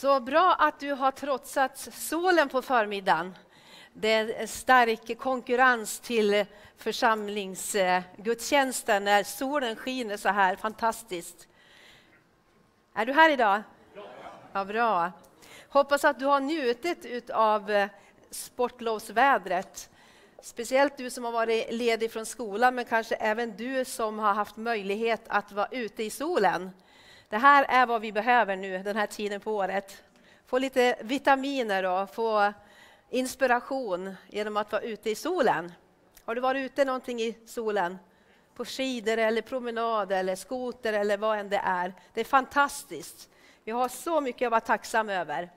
Så bra att du har trotsat solen på förmiddagen. Det är stark konkurrens till församlingsgudstjänsten när solen skiner så här fantastiskt. Är du här idag? Ja, bra. Hoppas att du har njutit av eh, sportlovsvädret. Speciellt du som har varit ledig från skolan, men kanske även du som har haft möjlighet att vara ute i solen. Det här är vad vi behöver nu den här tiden på året. Få lite vitaminer och få inspiration genom att vara ute i solen. Har du varit ute någonting i solen? På skidor eller promenad eller skoter eller vad än det är. Det är fantastiskt. Vi har så mycket att vara tacksam över.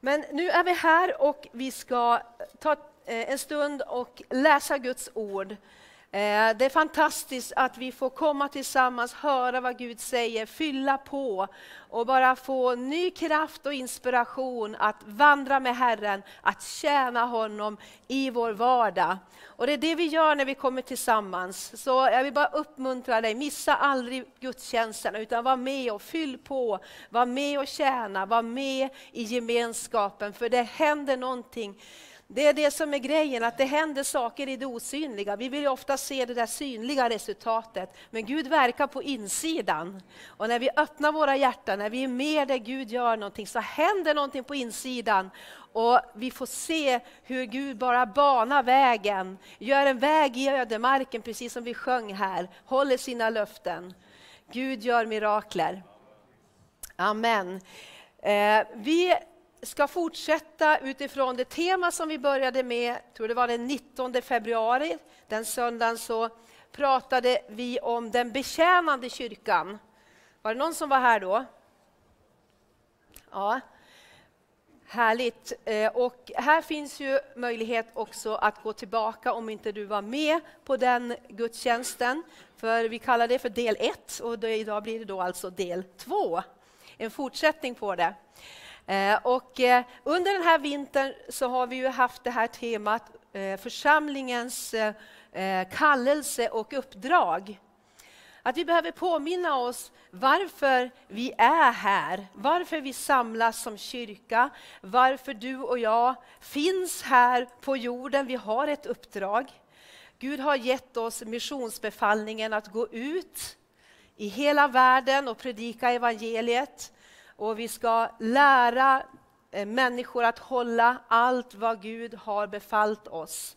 Men nu är vi här och vi ska ta eh, en stund och läsa Guds ord. Eh, det är fantastiskt att vi får komma tillsammans, höra vad Gud säger, fylla på och bara få ny kraft och inspiration att vandra med Herren, att tjäna honom i vår vardag. Och det är det vi gör när vi kommer tillsammans. Så jag vill bara uppmuntra dig, missa aldrig gudstjänsterna utan var med och fyll på, var med och tjäna, var med i gemenskapen för det händer någonting det är det som är grejen, att det händer saker i det osynliga. Vi vill ju ofta se det där synliga resultatet, men Gud verkar på insidan. Och när vi öppnar våra hjärtan, när vi är med där Gud gör någonting, så händer någonting på insidan. Och vi får se hur Gud bara banar vägen, gör en väg i ödemarken, precis som vi sjöng här, håller sina löften. Gud gör mirakler. Amen. Eh, vi ska fortsätta utifrån det tema som vi började med, tror det var den 19 februari, den söndagen så pratade vi om den betjänande kyrkan. Var det någon som var här då? Ja, Härligt. Eh, och här finns ju möjlighet också att gå tillbaka om inte du var med på den gudstjänsten. För vi kallar det för del 1 och idag blir det då alltså del 2. En fortsättning på det. Eh, och eh, under den här vintern så har vi ju haft det här temat eh, församlingens kallelse och uppdrag. Att vi behöver påminna oss varför vi är här, varför vi samlas som kyrka, varför du och jag finns här på jorden. Vi har ett uppdrag. Gud har gett oss missionsbefallningen att gå ut i hela världen och predika evangeliet. Och vi ska lära eh, människor att hålla allt vad Gud har befallt oss.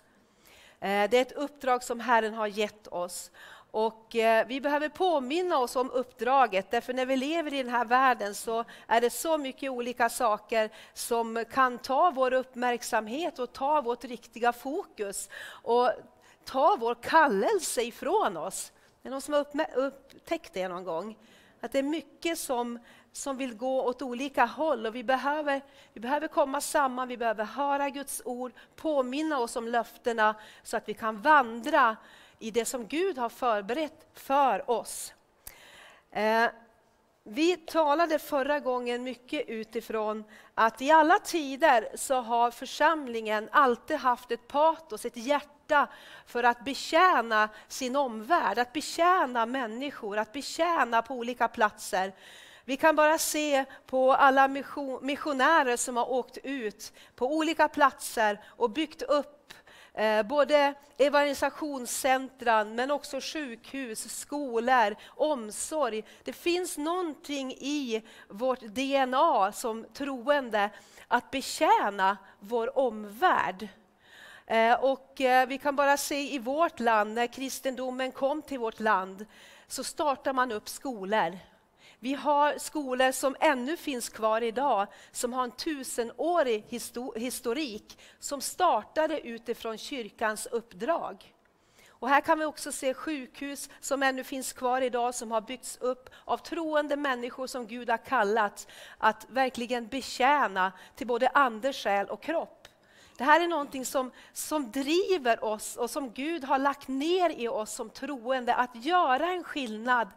Eh, det är ett uppdrag som Herren har gett oss. Och eh, vi behöver påminna oss om uppdraget, därför när vi lever i den här världen så är det så mycket olika saker som kan ta vår uppmärksamhet och ta vårt riktiga fokus och ta vår kallelse ifrån oss. Det är någon som har upptäckt det någon gång? Att det är mycket som som vill gå åt olika håll och vi behöver, vi behöver komma samman, vi behöver höra Guds ord, påminna oss om löftena så att vi kan vandra i det som Gud har förberett för oss. Eh, vi talade förra gången mycket utifrån att i alla tider så har församlingen alltid haft ett patos, ett hjärta för att betjäna sin omvärld, att betjäna människor, att betjäna på olika platser. Vi kan bara se på alla missionärer som har åkt ut på olika platser och byggt upp eh, både evangelisationscentran men också sjukhus, skolor, omsorg. Det finns någonting i vårt DNA som troende att betjäna vår omvärld. Eh, och eh, vi kan bara se i vårt land, när kristendomen kom till vårt land, så startar man upp skolor. Vi har skolor som ännu finns kvar idag, som har en tusenårig historik, som startade utifrån kyrkans uppdrag. Och här kan vi också se sjukhus som ännu finns kvar idag, som har byggts upp av troende människor som Gud har kallat att verkligen betjäna till både ande, själ och kropp. Det här är någonting som, som driver oss och som Gud har lagt ner i oss som troende, att göra en skillnad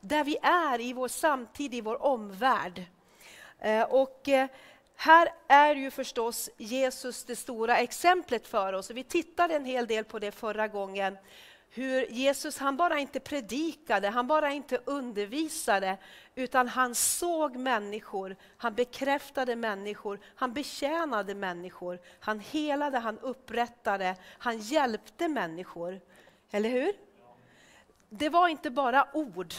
där vi är i vår samtid, i vår omvärld. Eh, och eh, här är ju förstås Jesus det stora exemplet för oss. Vi tittade en hel del på det förra gången. hur Jesus han bara inte predikade, han bara inte undervisade, utan han såg människor, han bekräftade människor, han betjänade människor, han helade, han upprättade, han hjälpte människor. Eller hur? Det var inte bara ord,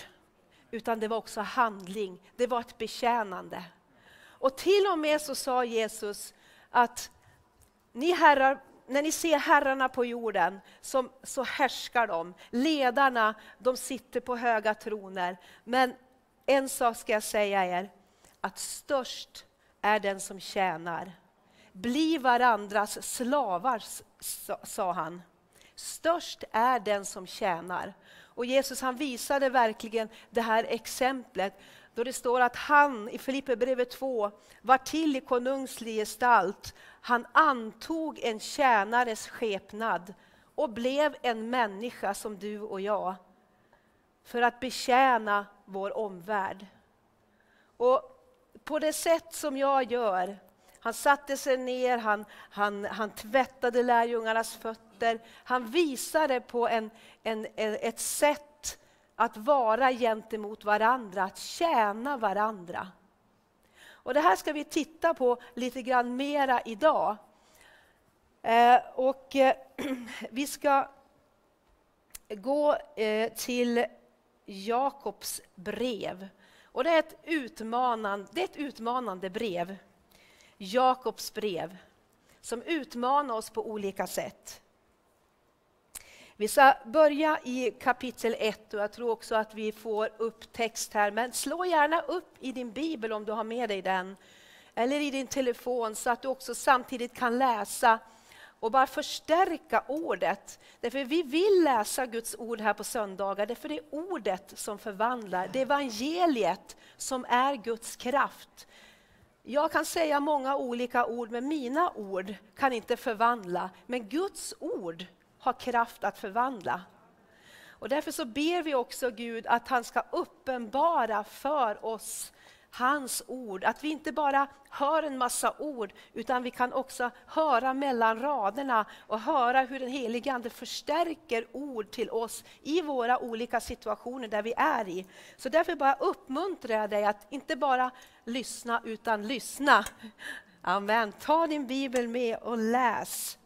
utan det var också handling, det var ett betjänande. Och till och med så sa Jesus att ni herrar när ni ser herrarna på jorden som, så härskar de. Ledarna de sitter på höga troner. Men en sak ska jag säga er, att störst är den som tjänar. Bli varandras slavar, sa han. Störst är den som tjänar. Och Jesus han visade verkligen det här exemplet då det står att han i Filipperbrevet 2 var till i konungslig gestalt. Han antog en tjänares skepnad och blev en människa som du och jag för att betjäna vår omvärld. Och på det sätt som jag gör, han satte sig ner, han, han, han tvättade lärjungarnas fötter, han visade på en, en, ett sätt att vara gentemot varandra, att tjäna varandra. Och det här ska vi titta på lite grann mera idag. Eh, och eh, vi ska gå eh, till Jakobs brev. Och det är, ett utmanande, det är ett utmanande brev. Jakobs brev, som utmanar oss på olika sätt. Vi ska börja i kapitel 1 och jag tror också att vi får upp text här. Men slå gärna upp i din bibel om du har med dig den. Eller i din telefon så att du också samtidigt kan läsa och bara förstärka ordet. Därför vi vill läsa Guds ord här på söndagar, därför det är ordet som förvandlar. Det är evangeliet som är Guds kraft. Jag kan säga många olika ord, men mina ord kan inte förvandla. Men Guds ord har kraft att förvandla. Och därför så ber vi också Gud att han ska uppenbara för oss hans ord. Att vi inte bara hör en massa ord, utan vi kan också höra mellan raderna och höra hur den helige Ande förstärker ord till oss i våra olika situationer där vi är i. Så därför bara uppmuntrar jag dig att inte bara lyssna, utan lyssna. Amen. Ta din bibel med och läs.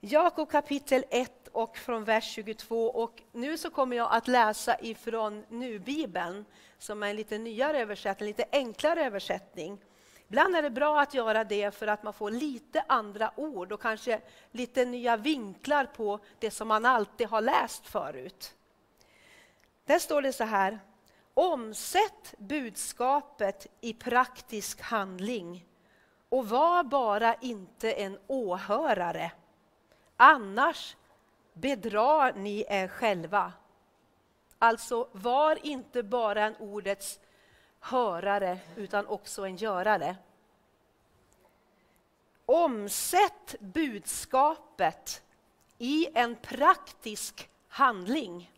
Jakob kapitel 1 och från vers 22. Och nu så kommer jag att läsa ifrån Nu-bibeln, som är en lite nyare översättning, lite enklare översättning. Ibland är det bra att göra det för att man får lite andra ord och kanske lite nya vinklar på det som man alltid har läst förut. Där står det så här. Omsätt budskapet i praktisk handling och var bara inte en åhörare Annars bedrar ni er själva. Alltså, var inte bara en ordets hörare, utan också en görare. Omsätt budskapet i en praktisk handling.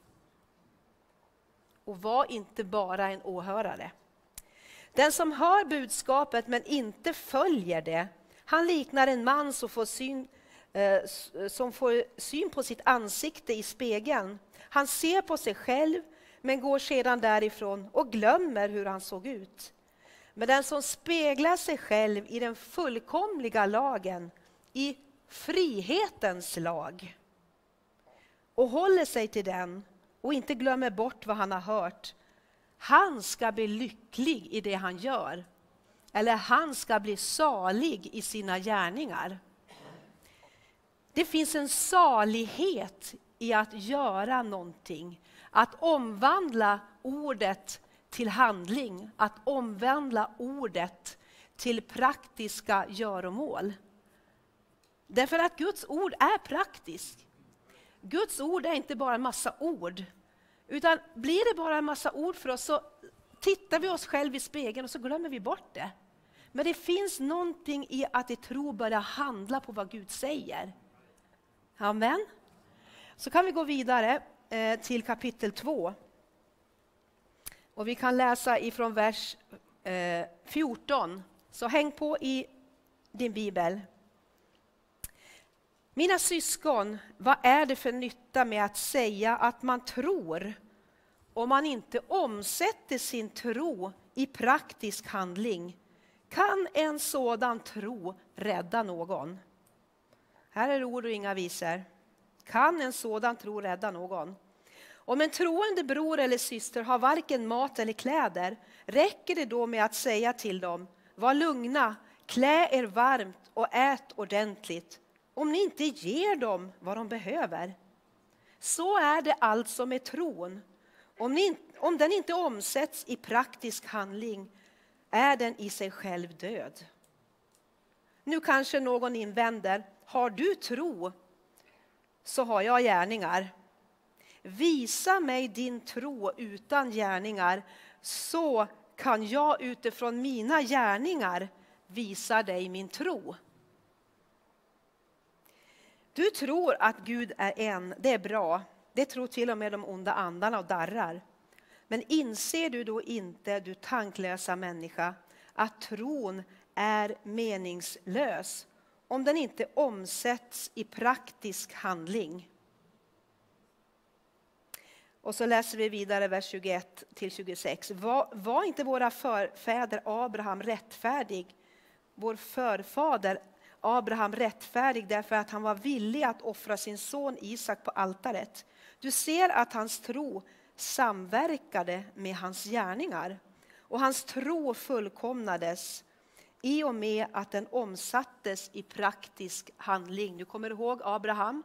Och var inte bara en åhörare. Den som hör budskapet men inte följer det, han liknar en man som får syn Eh, som får syn på sitt ansikte i spegeln. Han ser på sig själv, men går sedan därifrån och glömmer hur han såg ut. Men den som speglar sig själv i den fullkomliga lagen, i frihetens lag, och håller sig till den och inte glömmer bort vad han har hört, han ska bli lycklig i det han gör. Eller han ska bli salig i sina gärningar. Det finns en salighet i att göra någonting, att omvandla ordet till handling, att omvandla ordet till praktiska göromål. Därför att Guds ord är praktiskt. Guds ord är inte bara en massa ord. Utan blir det bara en massa ord för oss så tittar vi oss själva i spegeln och så glömmer vi bort det. Men det finns någonting i att i tro börja handla på vad Gud säger. Amen. Så kan vi gå vidare eh, till kapitel 2. Och vi kan läsa ifrån vers eh, 14. Så häng på i din bibel. Mina syskon, vad är det för nytta med att säga att man tror om man inte omsätter sin tro i praktisk handling? Kan en sådan tro rädda någon? Här är ord och inga visor. Kan en sådan tro rädda någon? Om en troende bror eller syster har varken mat eller kläder, räcker det då med att säga till dem, var lugna, klä er varmt och ät ordentligt, om ni inte ger dem vad de behöver. Så är det alltså med tron. Om, ni, om den inte omsätts i praktisk handling är den i sig själv död. Nu kanske någon invänder, har du tro så har jag gärningar. Visa mig din tro utan gärningar så kan jag utifrån mina gärningar visa dig min tro. Du tror att Gud är en, det är bra. Det tror till och med de onda andarna och darrar. Men inser du då inte, du tanklösa människa, att tron är meningslös om den inte omsätts i praktisk handling? Och så läser vi vidare vers 21 till 26. Var, var inte våra förfäder Abraham rättfärdig? Vår förfader Abraham rättfärdig därför att han var villig att offra sin son Isak på altaret. Du ser att hans tro samverkade med hans gärningar och hans tro fullkomnades i och med att den omsattes i praktisk handling. Du kommer ihåg Abraham?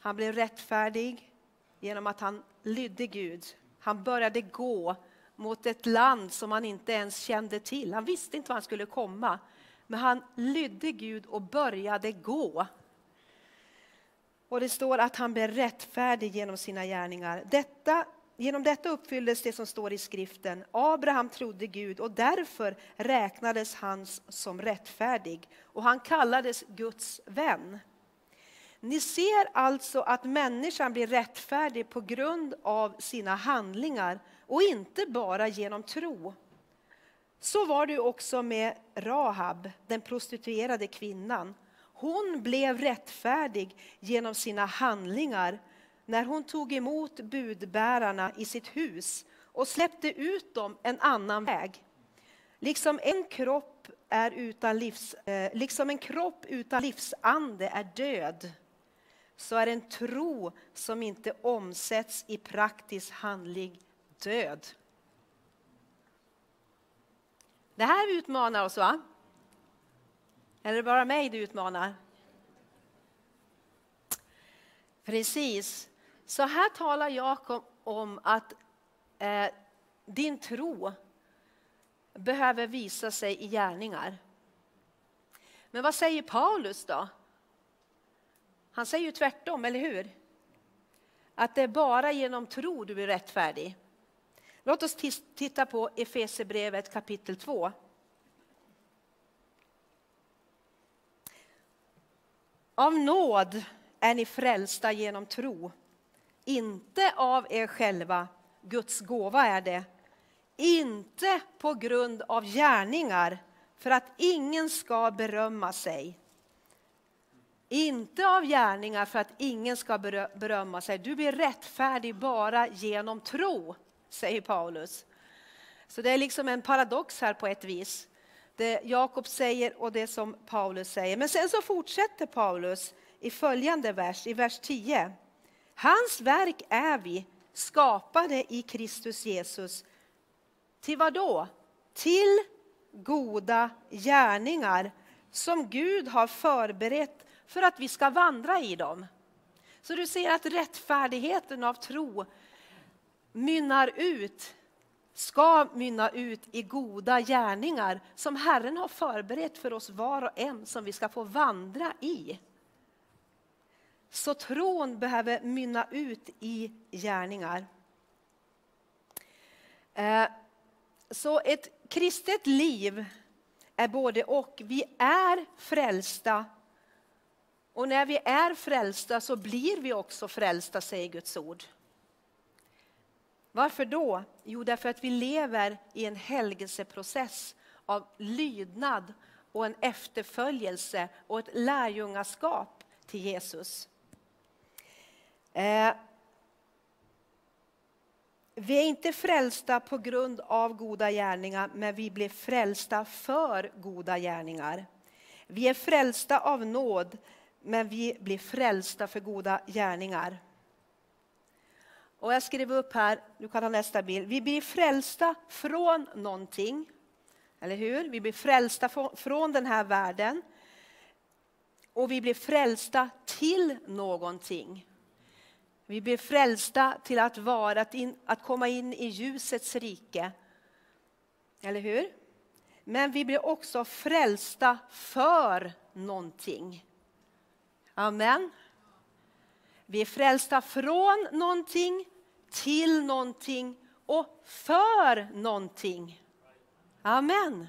Han blev rättfärdig genom att han lydde Gud. Han började gå mot ett land som han inte ens kände till. Han visste inte var han skulle komma. Men han lydde Gud och började gå. Och det står att han blev rättfärdig genom sina gärningar. Detta, genom detta uppfylldes det som står i skriften. Abraham trodde Gud och därför räknades han som rättfärdig och han kallades Guds vän. Ni ser alltså att människan blir rättfärdig på grund av sina handlingar och inte bara genom tro. Så var det också med Rahab, den prostituerade kvinnan. Hon blev rättfärdig genom sina handlingar när hon tog emot budbärarna i sitt hus och släppte ut dem en annan väg. Liksom en kropp, är utan livs, eh, liksom en kropp utan livsande är död så är en tro som inte omsätts i praktisk handling död. Det här utmanar oss, va? Eller är det bara mig det utmanar? Precis. Så här talar Jakob om att eh, din tro behöver visa sig i gärningar. Men vad säger Paulus då? Han säger ju tvärtom, eller hur? Att det är bara genom tro du blir rättfärdig. Låt oss titta på Efesebrevet kapitel 2. Av nåd är ni frälsta genom tro, inte av er själva. Guds gåva är det. Inte på grund av gärningar, för att ingen ska berömma sig. Inte av gärningar för att ingen ska berömma sig. Du blir rättfärdig bara genom tro säger Paulus. Så det är liksom en paradox här på ett vis. Det Jakob säger och det som Paulus säger. Men sen så fortsätter Paulus i följande vers, i vers 10. Hans verk är vi, skapade i Kristus Jesus. Till vad då? Till goda gärningar som Gud har förberett för att vi ska vandra i dem. Så du ser att rättfärdigheten av tro mynnar ut, ska mynna ut i goda gärningar som Herren har förberett för oss var och en som vi ska få vandra i. Så tron behöver mynna ut i gärningar. Eh, så ett kristet liv är både och. Vi är frälsta och när vi är frälsta så blir vi också frälsta, säger Guds ord. Varför då? Jo, därför att vi lever i en helgelseprocess av lydnad och en efterföljelse och ett lärjungaskap till Jesus. Eh, vi är inte frälsta på grund av goda gärningar, men vi blir frälsta för goda gärningar. Vi är frälsta av nåd, men vi blir frälsta för goda gärningar. Och jag skrev upp här, du kan ha nästa bild. Vi blir frälsta från någonting. Eller hur? Vi blir frälsta från den här världen. Och vi blir frälsta till någonting. Vi blir frälsta till att vara, att, in, att komma in i ljusets rike. Eller hur? Men vi blir också frälsta för någonting. Amen. Vi är frälsta från någonting, till någonting och för någonting. Amen.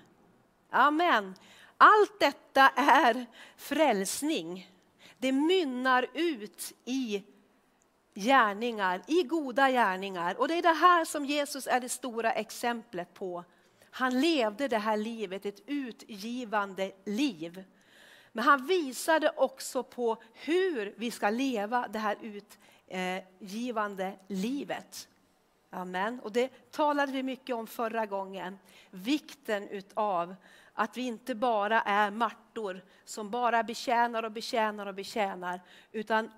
Amen. Allt detta är frälsning. Det mynnar ut i gärningar, i goda gärningar. Och det är det här som Jesus är det stora exemplet på. Han levde det här livet, ett utgivande liv. Men han visade också på hur vi ska leva det här utgivande livet. Amen. Och det talade vi mycket om förra gången. Vikten utav att vi inte bara är martor som bara betjänar och betjänar och betjänar. Utan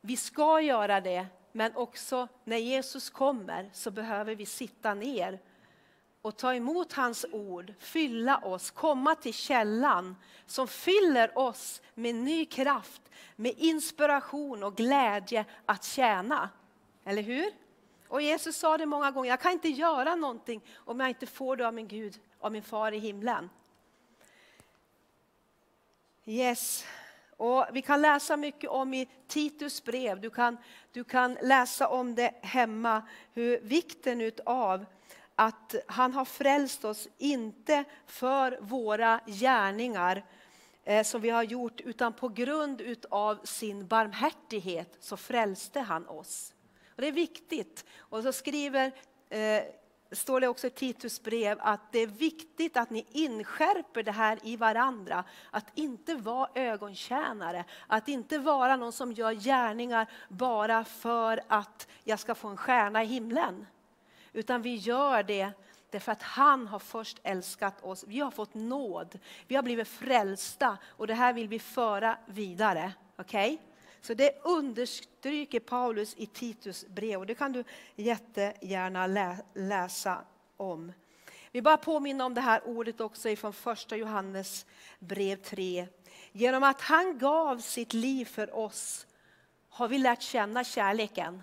vi ska göra det, men också när Jesus kommer så behöver vi sitta ner och ta emot hans ord, fylla oss, komma till källan som fyller oss med ny kraft, med inspiration och glädje att tjäna. Eller hur? Och Jesus sa det många gånger, jag kan inte göra någonting om jag inte får det av min Gud, av min far i himlen. Yes. Och vi kan läsa mycket om i Titus brev, du kan, du kan läsa om det hemma, hur vikten av att han har frälst oss, inte för våra gärningar eh, som vi har gjort, utan på grund av sin barmhärtighet så frälste han oss. Och det är viktigt. Och så skriver eh, står det också i Titus brev att det är viktigt att ni inskärper det här i varandra. Att inte vara ögontjänare, att inte vara någon som gör gärningar bara för att jag ska få en stjärna i himlen. Utan vi gör det därför att han har först älskat oss. Vi har fått nåd, vi har blivit frälsta och det här vill vi föra vidare. Okej? Okay? Så det understryker Paulus i Titus brev och det kan du jättegärna lä läsa om. Vi bara påminner om det här ordet också från första Johannes brev 3. Genom att han gav sitt liv för oss har vi lärt känna kärleken.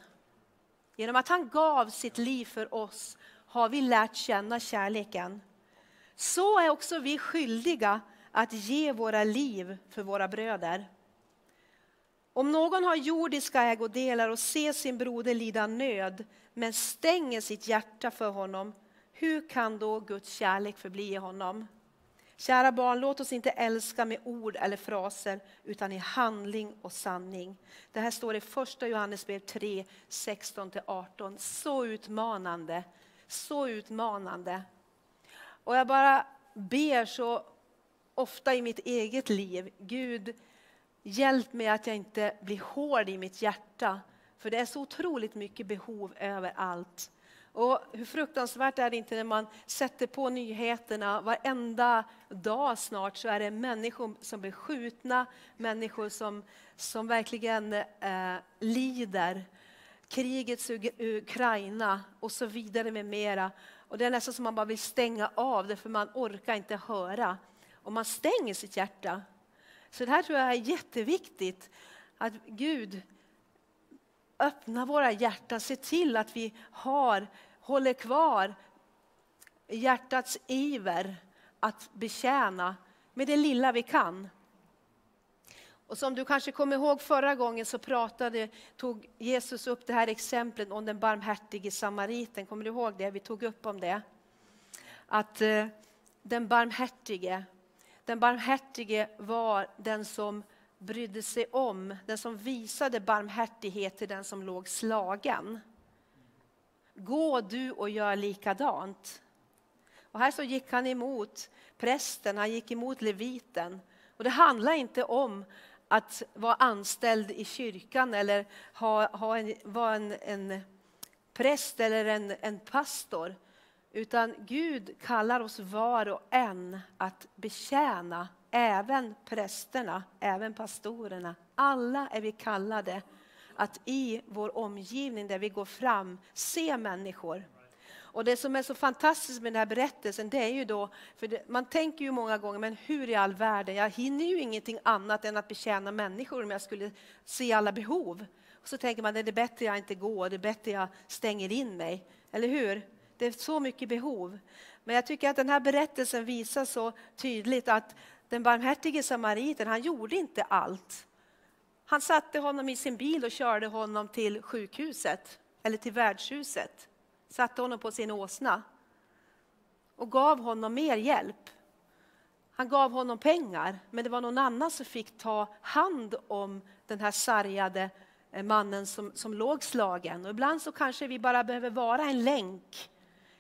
Genom att han gav sitt liv för oss har vi lärt känna kärleken. Så är också vi skyldiga att ge våra liv för våra bröder. Om någon har jordiska ägodelar och ser sin broder lida nöd men stänger sitt hjärta för honom, hur kan då Guds kärlek förbli i honom? Kära barn, låt oss inte älska med ord eller fraser utan i handling och sanning. Det här står i första Johannesbrev 3, 16-18. Så utmanande, så utmanande. Och jag bara ber så ofta i mitt eget liv, Gud, Hjälp mig att jag inte blir hård i mitt hjärta. För det är så otroligt mycket behov överallt. Och hur fruktansvärt är det inte när man sätter på nyheterna varenda dag snart så är det människor som blir skjutna, människor som, som verkligen eh, lider. Krigets Ukraina och så vidare med mera. Och det är nästan som man bara vill stänga av det för man orkar inte höra. Och man stänger sitt hjärta. Så det här tror jag är jätteviktigt. Att Gud öppnar våra hjärtan, se till att vi har, håller kvar hjärtats iver att betjäna med det lilla vi kan. Och som du kanske kommer ihåg förra gången så pratade, tog Jesus upp det här exemplet om den barmhärtige samariten. Kommer du ihåg det? Vi tog upp om det. Att eh, den barmhärtige den barmhärtige var den som brydde sig om, den som visade barmhärtighet till den som låg slagen. Gå du och gör likadant. Och här så gick han emot prästen, han gick emot leviten. Och det handlar inte om att vara anställd i kyrkan eller ha, ha en, vara en, en präst eller en, en pastor. Utan Gud kallar oss var och en att betjäna även prästerna, även pastorerna. Alla är vi kallade att i vår omgivning där vi går fram se människor. Och det som är så fantastiskt med den här berättelsen det är ju då, för det, man tänker ju många gånger, men hur i all världen, jag hinner ju ingenting annat än att betjäna människor om jag skulle se alla behov. Och så tänker man, det är bättre jag inte går, det är bättre jag stänger in mig. Eller hur? Det är så mycket behov. Men jag tycker att den här berättelsen visar så tydligt att den barmhärtige samariten, han gjorde inte allt. Han satte honom i sin bil och körde honom till sjukhuset eller till värdshuset. Satte honom på sin åsna och gav honom mer hjälp. Han gav honom pengar, men det var någon annan som fick ta hand om den här sargade eh, mannen som, som låg slagen. Och ibland så kanske vi bara behöver vara en länk.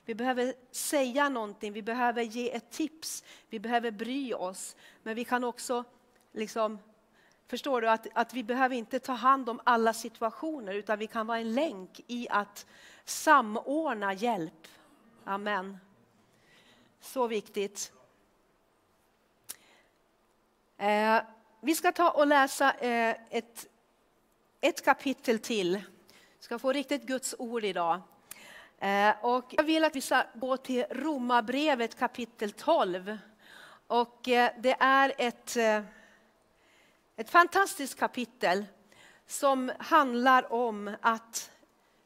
Vi behöver säga någonting, vi behöver ge ett tips, vi behöver bry oss. Men vi kan också liksom Förstår du att, att vi behöver inte ta hand om alla situationer utan vi kan vara en länk i att samordna hjälp. Amen. Så viktigt. Eh, vi ska ta och läsa eh, ett, ett kapitel till. Vi ska få riktigt Guds ord idag. Eh, och jag vill att vi ska gå till Romarbrevet kapitel 12. Och eh, det är ett eh, ett fantastiskt kapitel som handlar om att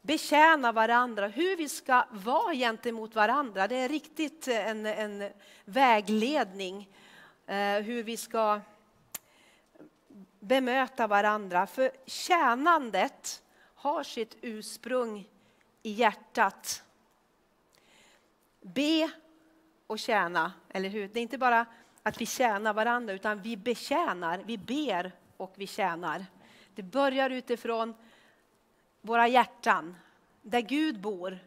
betjäna varandra, hur vi ska vara gentemot varandra. Det är riktigt en, en vägledning hur vi ska bemöta varandra. För tjänandet har sitt ursprung i hjärtat. Be och tjäna, eller hur? Det är inte bara att vi tjänar varandra, utan vi betjänar, vi ber och vi tjänar. Det börjar utifrån våra hjärtan, där Gud bor,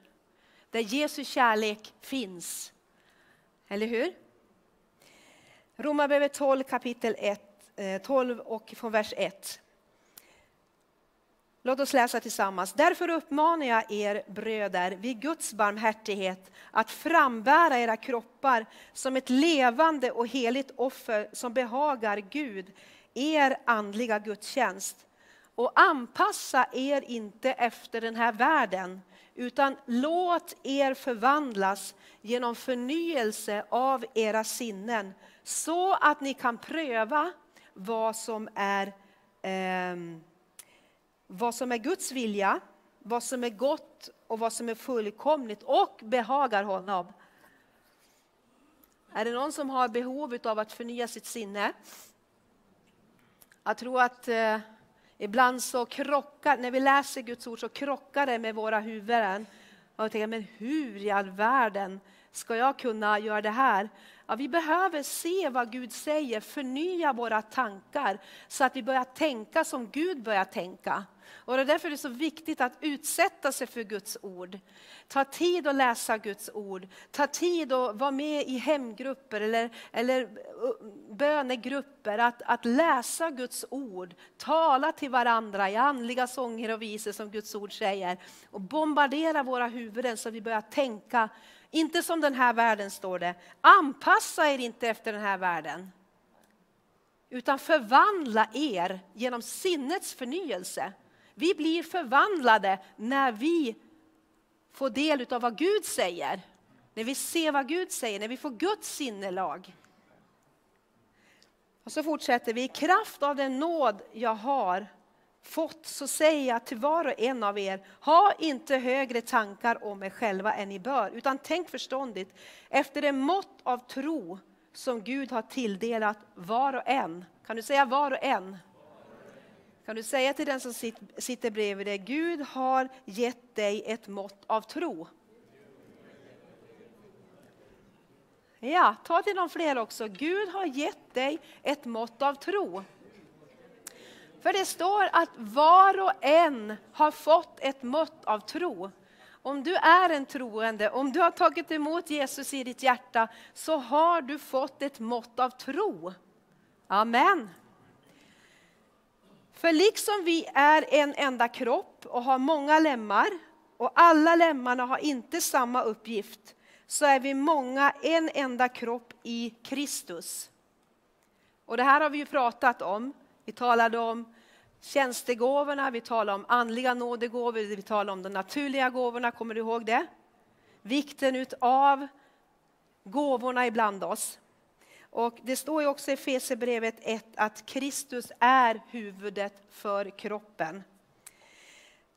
där Jesu kärlek finns. Eller hur? Romarbrevet 12 kapitel 1, 12 eh, och från vers 1. Låt oss läsa tillsammans. Därför uppmanar jag er bröder vid Guds barmhärtighet att frambära era kroppar som ett levande och heligt offer som behagar Gud, er andliga gudstjänst. Och anpassa er inte efter den här världen, utan låt er förvandlas genom förnyelse av era sinnen, så att ni kan pröva vad som är eh, vad som är Guds vilja, vad som är gott och vad som är fullkomligt och behagar honom. Är det någon som har behov av att förnya sitt sinne? Jag tror att eh, ibland så krockar, när vi läser Guds ord så krockar det med våra huvuden. Och jag tänker, men hur i all världen ska jag kunna göra det här? Ja, vi behöver se vad Gud säger, förnya våra tankar så att vi börjar tänka som Gud börjar tänka. Och det är därför det är så viktigt att utsätta sig för Guds ord. Ta tid att läsa Guds ord. Ta tid att vara med i hemgrupper eller, eller bönegrupper. Att, att läsa Guds ord. Tala till varandra i andliga sånger och visor som Guds ord säger. Och bombardera våra huvuden så vi börjar tänka, inte som den här världen står det. Anpassa er inte efter den här världen utan förvandla er genom sinnets förnyelse. Vi blir förvandlade när vi får del av vad Gud säger. När vi ser vad Gud säger, när vi får Guds sinnelag. Och så fortsätter vi. I kraft av den nåd jag har fått så säger jag till var och en av er, ha inte högre tankar om er själva än ni bör, utan tänk förståndigt efter det mått av tro som Gud har tilldelat var och en. Kan du säga var och en? Kan du säga till den som sitter bredvid dig, Gud har gett dig ett mått av tro. Ja, ta till någon fler också. Gud har gett dig ett mått av tro. För det står att var och en har fått ett mått av tro. Om du är en troende, om du har tagit emot Jesus i ditt hjärta, så har du fått ett mått av tro. Amen. För liksom vi är en enda kropp och har många lemmar och alla lemmarna har inte samma uppgift så är vi många en enda kropp i Kristus. Och det här har vi ju pratat om. Vi talade om tjänstegåvorna, vi talade om andliga nådegåvor, vi talade om de naturliga gåvorna, kommer du ihåg det? Vikten av gåvorna ibland oss. Och det står ju också i Efesierbrevet 1 att Kristus är huvudet för kroppen.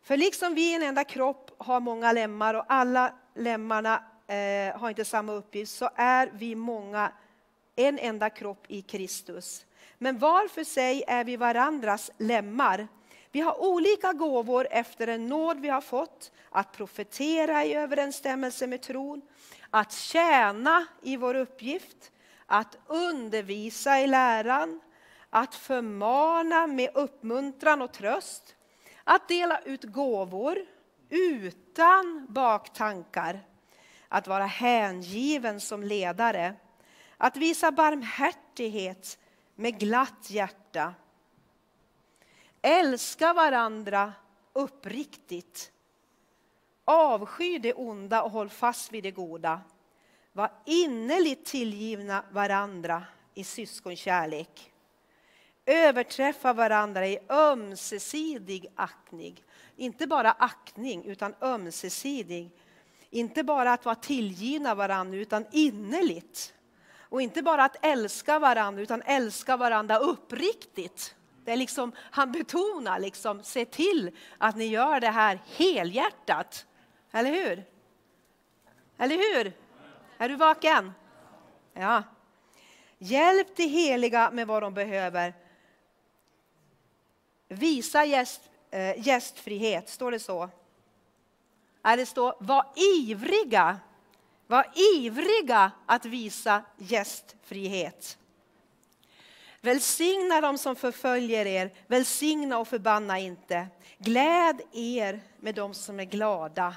För liksom vi i en enda kropp har många lemmar och alla lemmarna eh, har inte samma uppgift så är vi många en enda kropp i Kristus. Men var för sig är vi varandras lemmar. Vi har olika gåvor efter den nåd vi har fått, att profetera i överensstämmelse med tron, att tjäna i vår uppgift, att undervisa i läran, att förmana med uppmuntran och tröst, att dela ut gåvor utan baktankar, att vara hängiven som ledare, att visa barmhärtighet med glatt hjärta, älska varandra uppriktigt, avsky det onda och håll fast vid det goda. Var innerligt tillgivna varandra i syskonkärlek. Överträffa varandra i ömsesidig aktning. Inte bara aktning, utan ömsesidig. Inte bara att vara tillgivna varandra, utan innerligt. Och inte bara att älska varandra, utan älska varandra uppriktigt. Det är liksom, han betonar, liksom, se till att ni gör det här helhjärtat. Eller hur? Eller hur? Är du vaken? Ja. Hjälp de heliga med vad de behöver. Visa gäst, äh, gästfrihet, står det så? Är det står var ivriga, var ivriga att visa gästfrihet. Välsigna dem som förföljer er, välsigna och förbanna inte. Gläd er med dem som är glada.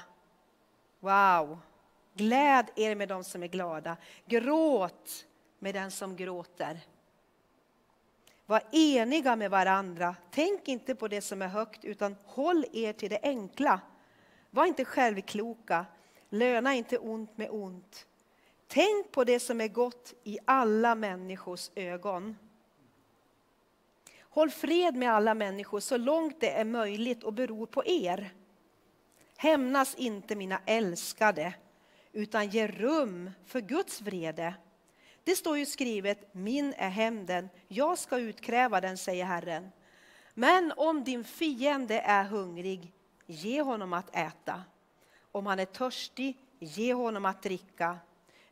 Wow! Gläd er med dem som är glada. Gråt med den som gråter. Var eniga med varandra. Tänk inte på det som är högt, utan håll er till det enkla. Var inte självkloka. Löna inte ont med ont. Tänk på det som är gott i alla människors ögon. Håll fred med alla människor så långt det är möjligt och beror på er. Hämnas inte mina älskade, utan ge rum för Guds vrede. Det står ju skrivet, min är hämnden, jag ska utkräva den, säger Herren. Men om din fiende är hungrig, ge honom att äta. Om han är törstig, ge honom att dricka.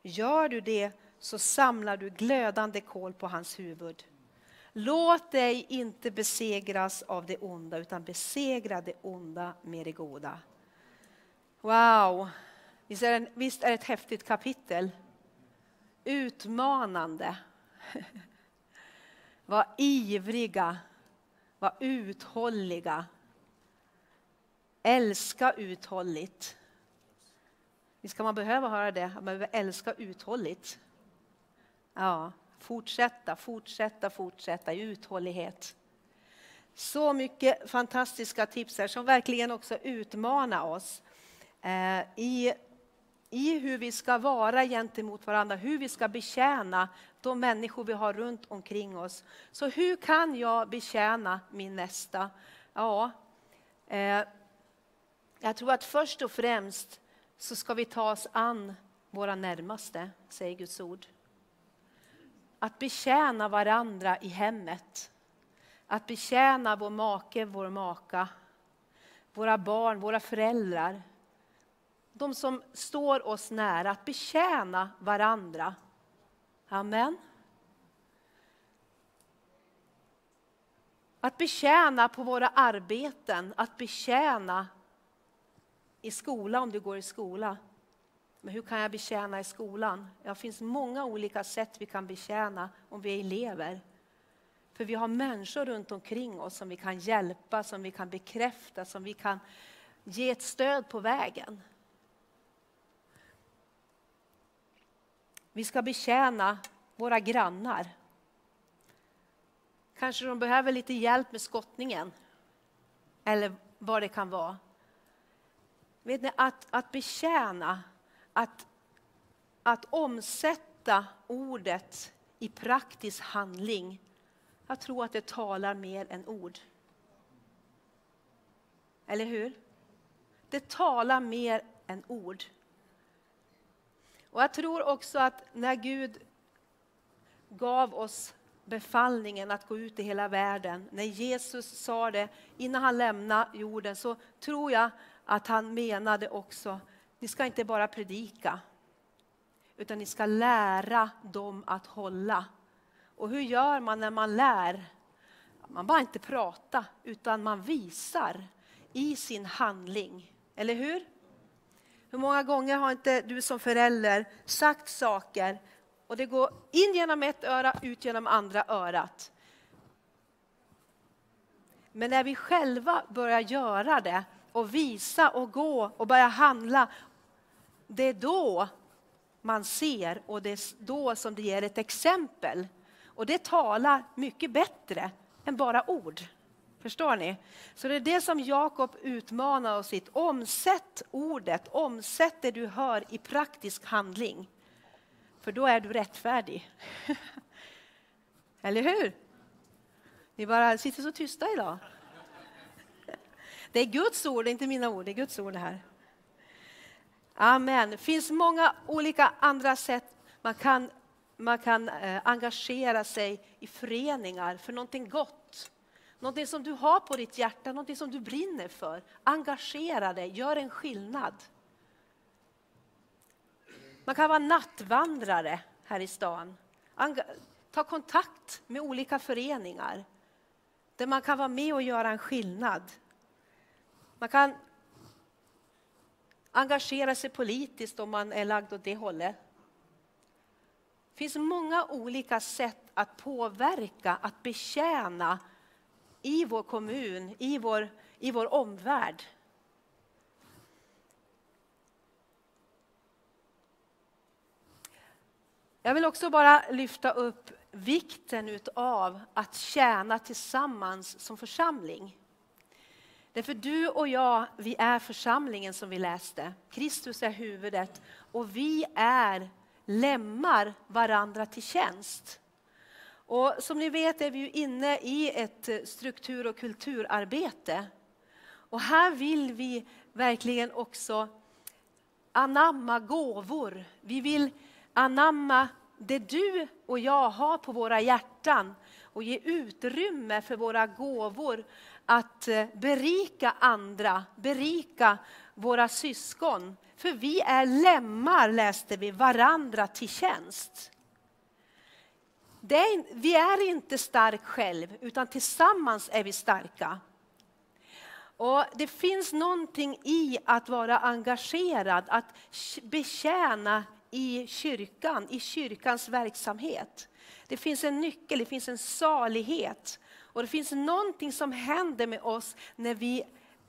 Gör du det så samlar du glödande kol på hans huvud. Låt dig inte besegras av det onda, utan besegra det onda med det goda. Wow! Visst är, det, visst är det ett häftigt kapitel? Utmanande. Var ivriga, var uthålliga. Älska uthålligt. Visst kan man behöva höra det, man behöver älska uthålligt. Ja, fortsätta, fortsätta, fortsätta i uthållighet. Så mycket fantastiska tips här som verkligen också utmanar oss eh, i i hur vi ska vara gentemot varandra, hur vi ska betjäna de människor vi har runt omkring oss. Så hur kan jag betjäna min nästa? Ja, eh, jag tror att först och främst så ska vi ta oss an våra närmaste, säger Guds ord. Att betjäna varandra i hemmet. Att betjäna vår make, vår maka, våra barn, våra föräldrar de som står oss nära, att betjäna varandra. Amen. Att betjäna på våra arbeten, att betjäna i skola om du går i skola. Men hur kan jag betjäna i skolan? Det finns många olika sätt vi kan betjäna om vi är elever. För vi har människor runt omkring oss som vi kan hjälpa, som vi kan bekräfta, som vi kan ge ett stöd på vägen. Vi ska betjäna våra grannar. Kanske de behöver lite hjälp med skottningen. Eller vad det kan vara. Vet ni, att, att betjäna, att, att omsätta ordet i praktisk handling. Jag tror att det talar mer än ord. Eller hur? Det talar mer än ord. Och Jag tror också att när Gud gav oss befallningen att gå ut i hela världen, när Jesus sa det innan han lämnade jorden, så tror jag att han menade också, ni ska inte bara predika, utan ni ska lära dem att hålla. Och hur gör man när man lär? Man bara inte pratar, utan man visar i sin handling. Eller hur? Hur många gånger har inte du som förälder sagt saker och det går in genom ett öra, ut genom andra örat. Men när vi själva börjar göra det och visa och gå och börja handla, det är då man ser och det är då som det ger ett exempel. Och det talar mycket bättre än bara ord. Förstår ni? Så det är det som Jakob utmanar oss i. Omsätt ordet, omsätt det du hör i praktisk handling. För då är du rättfärdig. Eller hur? Ni bara sitter så tysta idag. Det är Guds ord, inte mina ord. Det är Guds ord det här. Amen. Det finns många olika andra sätt man kan, man kan eh, engagera sig i föreningar för någonting gott. Någonting som du har på ditt hjärta, någonting som du brinner för. Engagera dig, gör en skillnad. Man kan vara nattvandrare här i stan. Ta kontakt med olika föreningar där man kan vara med och göra en skillnad. Man kan engagera sig politiskt om man är lagd åt det hållet. Det finns många olika sätt att påverka, att betjäna i vår kommun, i vår, i vår omvärld. Jag vill också bara lyfta upp vikten av att tjäna tillsammans som församling. Därför du och jag, vi är församlingen som vi läste. Kristus är huvudet och vi är lämmar varandra till tjänst. Och som ni vet är vi inne i ett eh, struktur och kulturarbete. Och här vill vi verkligen också anamma gåvor. Vi vill anamma det du och jag har på våra hjärtan och ge utrymme för våra gåvor att eh, berika andra, berika våra syskon. För vi är lemmar, läste vi, varandra till tjänst. Är, vi är inte stark själv, utan tillsammans är vi starka. Och Det finns någonting i att vara engagerad, att betjäna i kyrkan, i kyrkans verksamhet. Det finns en nyckel, det finns en salighet. Och det finns någonting som händer med oss när vi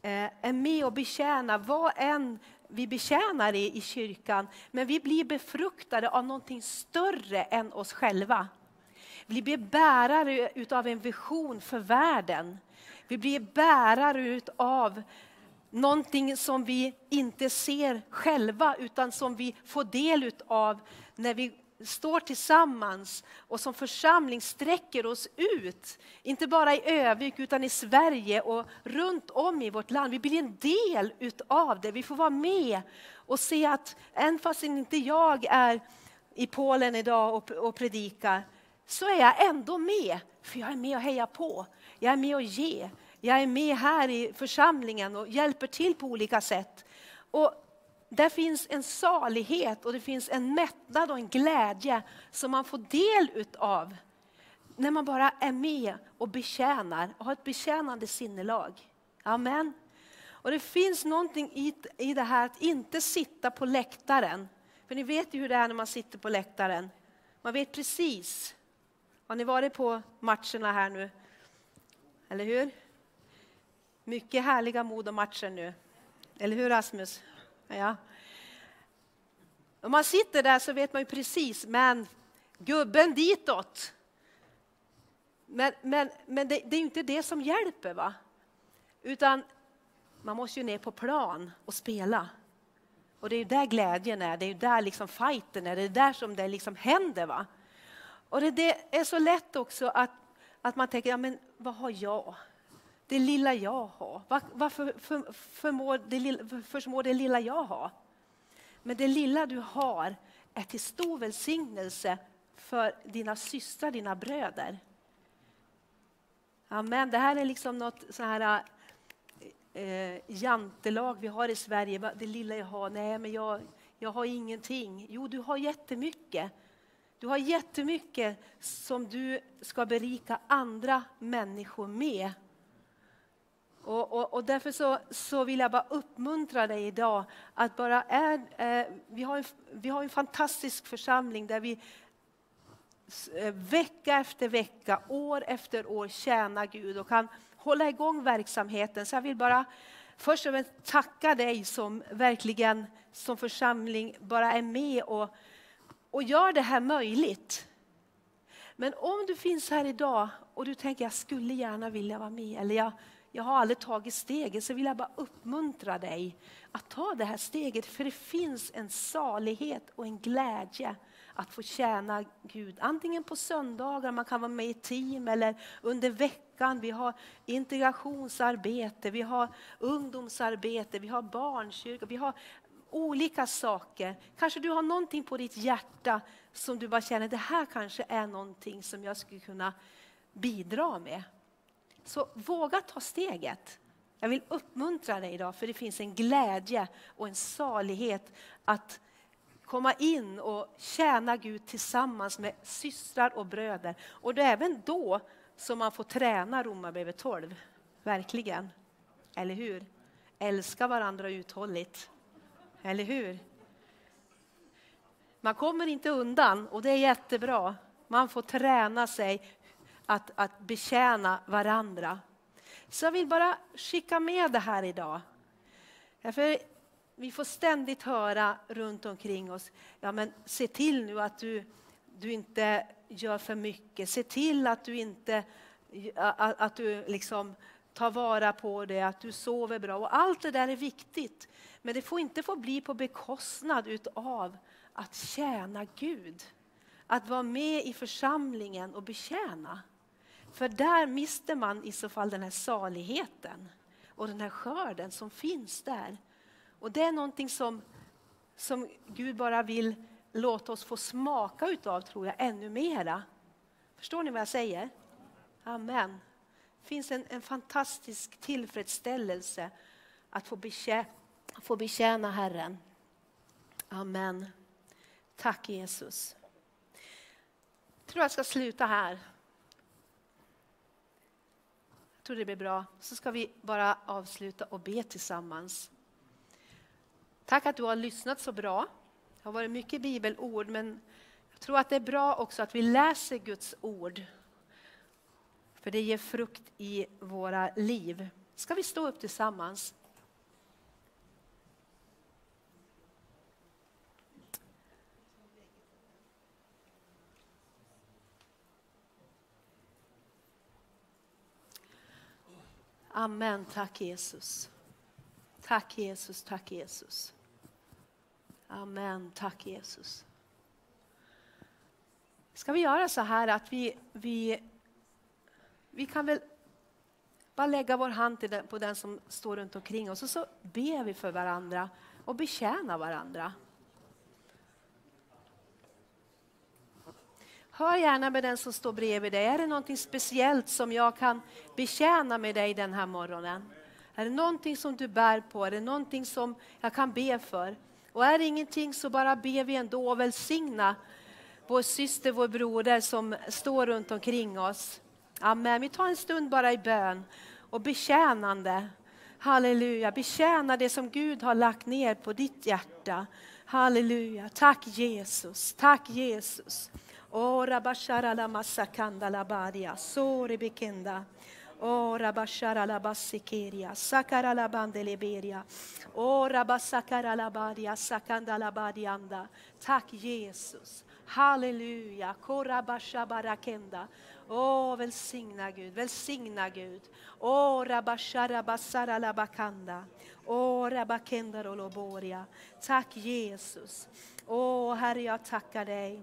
eh, är med och betjänar, vad än vi betjänar i, i kyrkan. Men vi blir befruktade av någonting större än oss själva. Vi blir bärare av en vision för världen. Vi blir bärare av någonting som vi inte ser själva utan som vi får del av när vi står tillsammans och som församling sträcker oss ut. Inte bara i Övik utan i Sverige och runt om i vårt land. Vi blir en del utav det. Vi får vara med och se att även fast inte jag är i Polen idag och, och predikar så är jag ändå med. För jag är med och hejar på. Jag är med och ger. Jag är med här i församlingen och hjälper till på olika sätt. Och där finns en salighet och det finns en mättnad och en glädje som man får del utav när man bara är med och betjänar och har ett betjänande sinnelag. Amen. Och det finns någonting i, i det här att inte sitta på läktaren. För ni vet ju hur det är när man sitter på läktaren. Man vet precis. Har ni varit på matcherna här nu? Eller hur? Mycket härliga Modo-matcher nu. Eller hur Rasmus? Ja. Om man sitter där så vet man ju precis, men gubben ditåt. Men, men, men det, det är inte det som hjälper. va? Utan man måste ju ner på plan och spela. Och det är ju där glädjen är, det är ju där liksom fighten är, det är där som det liksom händer. va? Och det, det är så lätt också att, att man tänker, ja men vad har jag? Det lilla jag har. Var, varför för, för, förmår, det lilla, förmår det lilla jag ha? Men det lilla du har är till stor välsignelse för dina systrar, dina bröder. Amen. Det här är liksom något så här eh, eh jantelag vi har i Sverige. Det lilla jag har, nej men jag, jag har ingenting. Jo, du har jättemycket. Du har jättemycket som du ska berika andra människor med. Och, och, och, därför så, så vill jag bara uppmuntra dig idag att bara är, eh, vi, har en, vi har en fantastisk församling där vi eh, vecka efter vecka, år efter år tjänar Gud och kan hålla igång verksamheten. Så jag vill bara först och främst tacka dig som verkligen som församling bara är med och, och gör det här möjligt. Men om du finns här idag och du tänker jag skulle gärna vilja vara med eller jag, jag har aldrig tagit steget så vill jag bara uppmuntra dig att ta det här steget för det finns en salighet och en glädje att få tjäna Gud. Antingen på söndagar, man kan vara med i team eller under veckan. Vi har integrationsarbete, vi har ungdomsarbete, vi har barnkyrka, vi har olika saker. Kanske du har någonting på ditt hjärta som du bara känner, det här kanske är någonting som jag skulle kunna bidra med. Så våga ta steget. Jag vill uppmuntra dig idag för det finns en glädje och en salighet att komma in och tjäna Gud tillsammans med systrar och bröder. Och det är även då som man får träna Romarbrevet 12. Verkligen. Eller hur? Älska varandra uthålligt. Eller hur? Man kommer inte undan och det är jättebra. Man får träna sig att, att betjäna varandra. Så jag vill bara skicka med det här idag. För vi får ständigt höra runt omkring oss, ja men se till nu att du, du inte gör för mycket. Se till att du inte att, att du liksom Ta vara på det, att du sover bra. Och allt det där är viktigt. Men det får inte få bli på bekostnad utav att tjäna Gud. Att vara med i församlingen och betjäna. För där mister man i så fall den här saligheten och den här skörden som finns där. Och det är någonting som, som Gud bara vill låta oss få smaka utav, tror jag, ännu mera. Förstår ni vad jag säger? Amen. Det finns en, en fantastisk tillfredsställelse att få, betjäna, få betjäna Herren. Amen. Tack Jesus. Jag tror jag ska sluta här. Jag tror det blir bra. Så ska vi bara avsluta och be tillsammans. Tack att du har lyssnat så bra. Det har varit mycket bibelord, men jag tror att det är bra också att vi läser Guds ord. För det ger frukt i våra liv. Ska vi stå upp tillsammans? Amen. Tack Jesus. Tack Jesus, tack Jesus. Amen. Tack Jesus. Ska vi göra så här att vi, vi, vi kan väl bara lägga vår hand till den, på den som står runt omkring oss och så ber vi för varandra och betjänar varandra. Hör gärna med den som står bredvid dig. Är det något speciellt som jag kan betjäna med dig den här morgonen? Är det någonting som du bär på? Är det någonting som jag kan be för? Och är det ingenting så bara ber vi ändå och välsigna vår syster, vår broder som står runt omkring oss. Amen. Vi tar en stund bara i bön och betjänande. Halleluja, betjäna det som Gud har lagt ner på ditt hjärta. Halleluja, tack Jesus, tack Jesus. Ora bashara la masakanda la badia, sore bekenda. Ora bashara la basikeria, sakara la bandeleberia. Ora basakara la badia, sakanda la badianda. Tack Jesus. Halleluja. Korabashabarakenda. Åh, välsigna Gud, välsigna Gud. Åh, rabasharabasaralabakanda. Åh, rabakenda roloboria. Tack Jesus. Åh, Herre, jag tackar dig.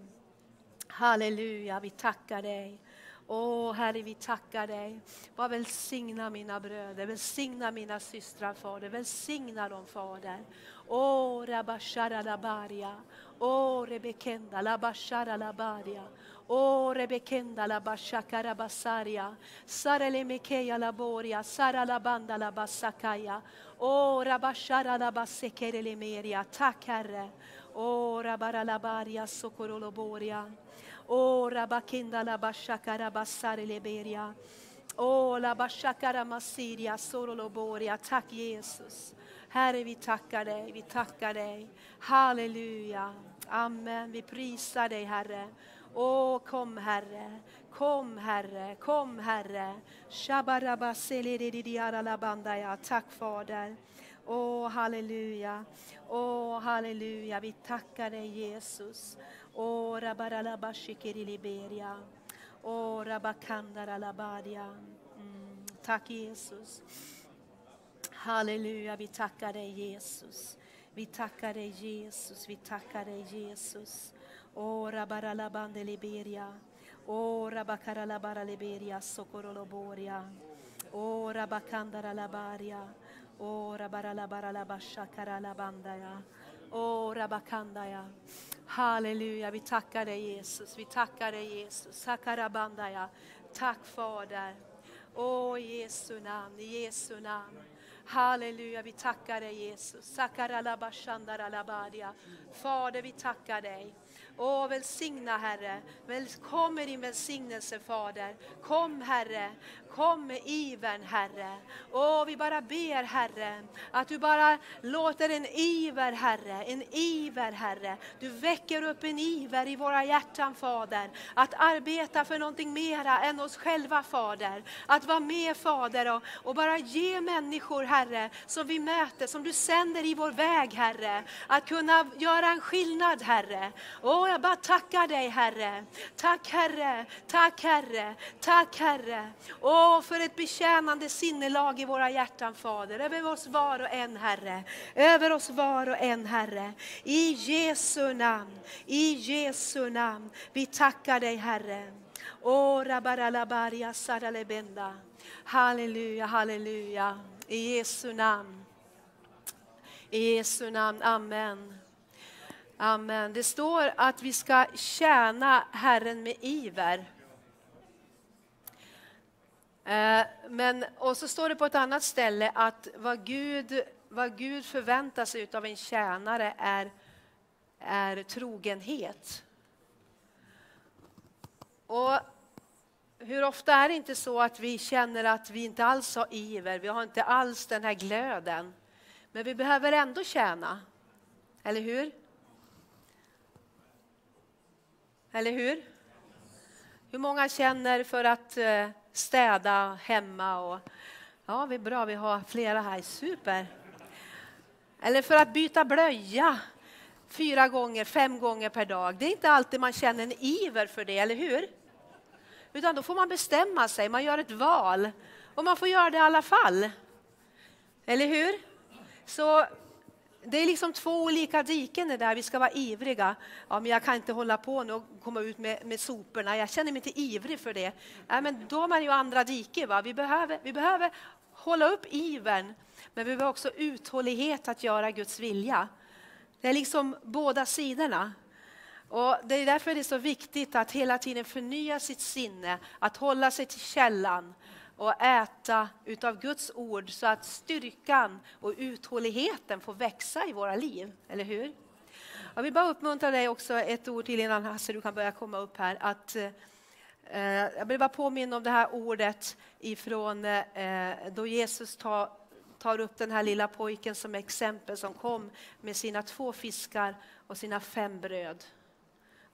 Halleluja, vi tackar dig. Åh Herre, vi tackar dig. Bara välsigna mina bröder, välsigna mina systrar Fader, välsigna dem Fader. Åh Rabashara Labaria, åh Rebekenda Labashara Labaria. O rebekenda la bashakara basaria, sarele mekeya la boria, sara la banda la basakaya. O rabashara la basekere le meria, tack Herre. O rabara la baria socorolo boria. O rabakenda la bashakara basare leberia. O oh, la bashakara masiria sorolo boria. Tack Jesus. Herre, vi tackar dig, vi tackar dig. Halleluja. Amen. Vi prisar dig, Herre. Åh, kom Herre, kom Herre, kom Herre. Tack Fader. Åh, halleluja. Åh, halleluja. Vi tackar dig Jesus. Åh, rabaralabashikiriliberia. Åh, rabakandaralabadia. Mm. Tack Jesus. Halleluja, vi tackar dig Jesus. Vi tackar dig Jesus, vi tackar dig Jesus. Åh, rabaralabande liberia. Åh, rabakaralabara liberia, socoroloboria. Åh, rabakandara labaria. Åh, rabaralabaralabashakaralabandaya. Åh, rabakandaya. Halleluja, vi tackar dig Jesus, vi tackar dig Jesus. Sakarabandaya. Tack Fader. Åh, i Jesu namn, i Jesu namn. Halleluja, vi tackar dig Jesus. Sakaralabashandaralabadia. Fader, vi tackar dig. Åh, välsigna Herre. Kom med din välsignelse Fader. Kom Herre. Kom med ivern Herre. Åh, vi bara ber Herre att du bara låter en iver Herre, en iver Herre. Du väcker upp en iver i våra hjärtan Fader. Att arbeta för någonting mera än oss själva Fader. Att vara med Fader och, och bara ge människor Herre som vi möter, som du sänder i vår väg Herre. Att kunna göra en skillnad Herre. Åh, jag bara tackar dig Herre. Tack Herre, tack Herre, tack Herre. Åh, för ett betjänande sinnelag i våra hjärtan Fader. Över oss var och en Herre. Över oss var och en Herre. I Jesu namn, i Jesu namn. Vi tackar dig Herre. Åh, rabaralabaria saralebenda. Halleluja, halleluja. I Jesu namn. I Jesu namn, Amen. Amen. Det står att vi ska tjäna Herren med iver. Eh, men, och så står det på ett annat ställe att vad Gud, vad Gud förväntar sig av en tjänare är, är trogenhet. Och hur ofta är det inte så att vi känner att vi inte alls har iver, vi har inte alls den här glöden. Men vi behöver ändå tjäna, eller hur? Eller hur? Hur många känner för att eh, städa hemma. Och, ja, vi är bra, vi har flera här, super. Eller för att byta blöja fyra gånger, fem gånger per dag. Det är inte alltid man känner en iver för det, eller hur? Utan då får man bestämma sig, man gör ett val. Och man får göra det i alla fall. Eller hur? Så det är liksom två olika diken det där, vi ska vara ivriga. Ja, men jag kan inte hålla på nu och komma ut med, med soporna, jag känner mig inte ivrig för det. Ja, men då är man ju andra diken, Va? Vi, behöver, vi behöver hålla upp ivern, men vi behöver också uthållighet att göra Guds vilja. Det är liksom båda sidorna. Och det är därför det är så viktigt att hela tiden förnya sitt sinne, att hålla sig till källan, och äta utav Guds ord så att styrkan och uthålligheten får växa i våra liv, eller hur? Jag vill bara uppmuntra dig också ett ord till innan Hasse du kan börja komma upp här. Att, eh, jag vill bara påminna om det här ordet ifrån eh, då Jesus tar, tar upp den här lilla pojken som exempel som kom med sina två fiskar och sina fem bröd.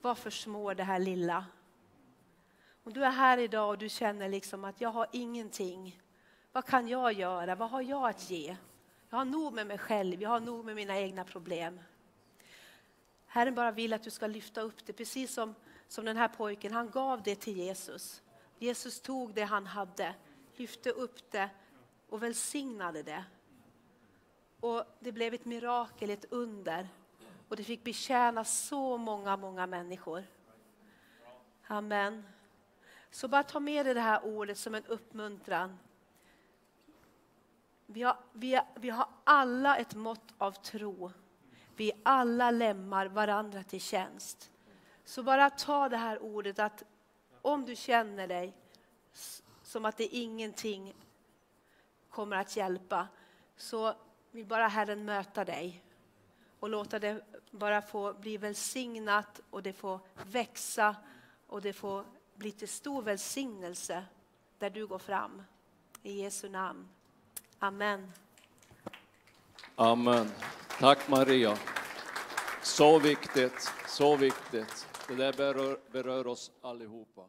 Varför små det här lilla? Om du är här idag och du känner liksom att jag har ingenting. Vad kan jag göra? Vad har jag att ge? Jag har nog med mig själv, jag har nog med mina egna problem. Herren bara vill att du ska lyfta upp det, precis som, som den här pojken. Han gav det till Jesus. Jesus tog det han hade, lyfte upp det och välsignade det. Och det blev ett mirakel, ett under. Och det fick betjäna så många, många människor. Amen. Så bara ta med dig det här ordet som en uppmuntran. Vi har, vi, har, vi har alla ett mått av tro. Vi alla lämnar varandra till tjänst. Så bara ta det här ordet att om du känner dig som att det ingenting kommer att hjälpa, så vill bara Herren möta dig och låta det bara få bli välsignat och det får växa och det får bli till stor välsignelse där du går fram. I Jesu namn. Amen. Amen. Tack Maria. Så viktigt, så viktigt. Det där berör, berör oss allihopa.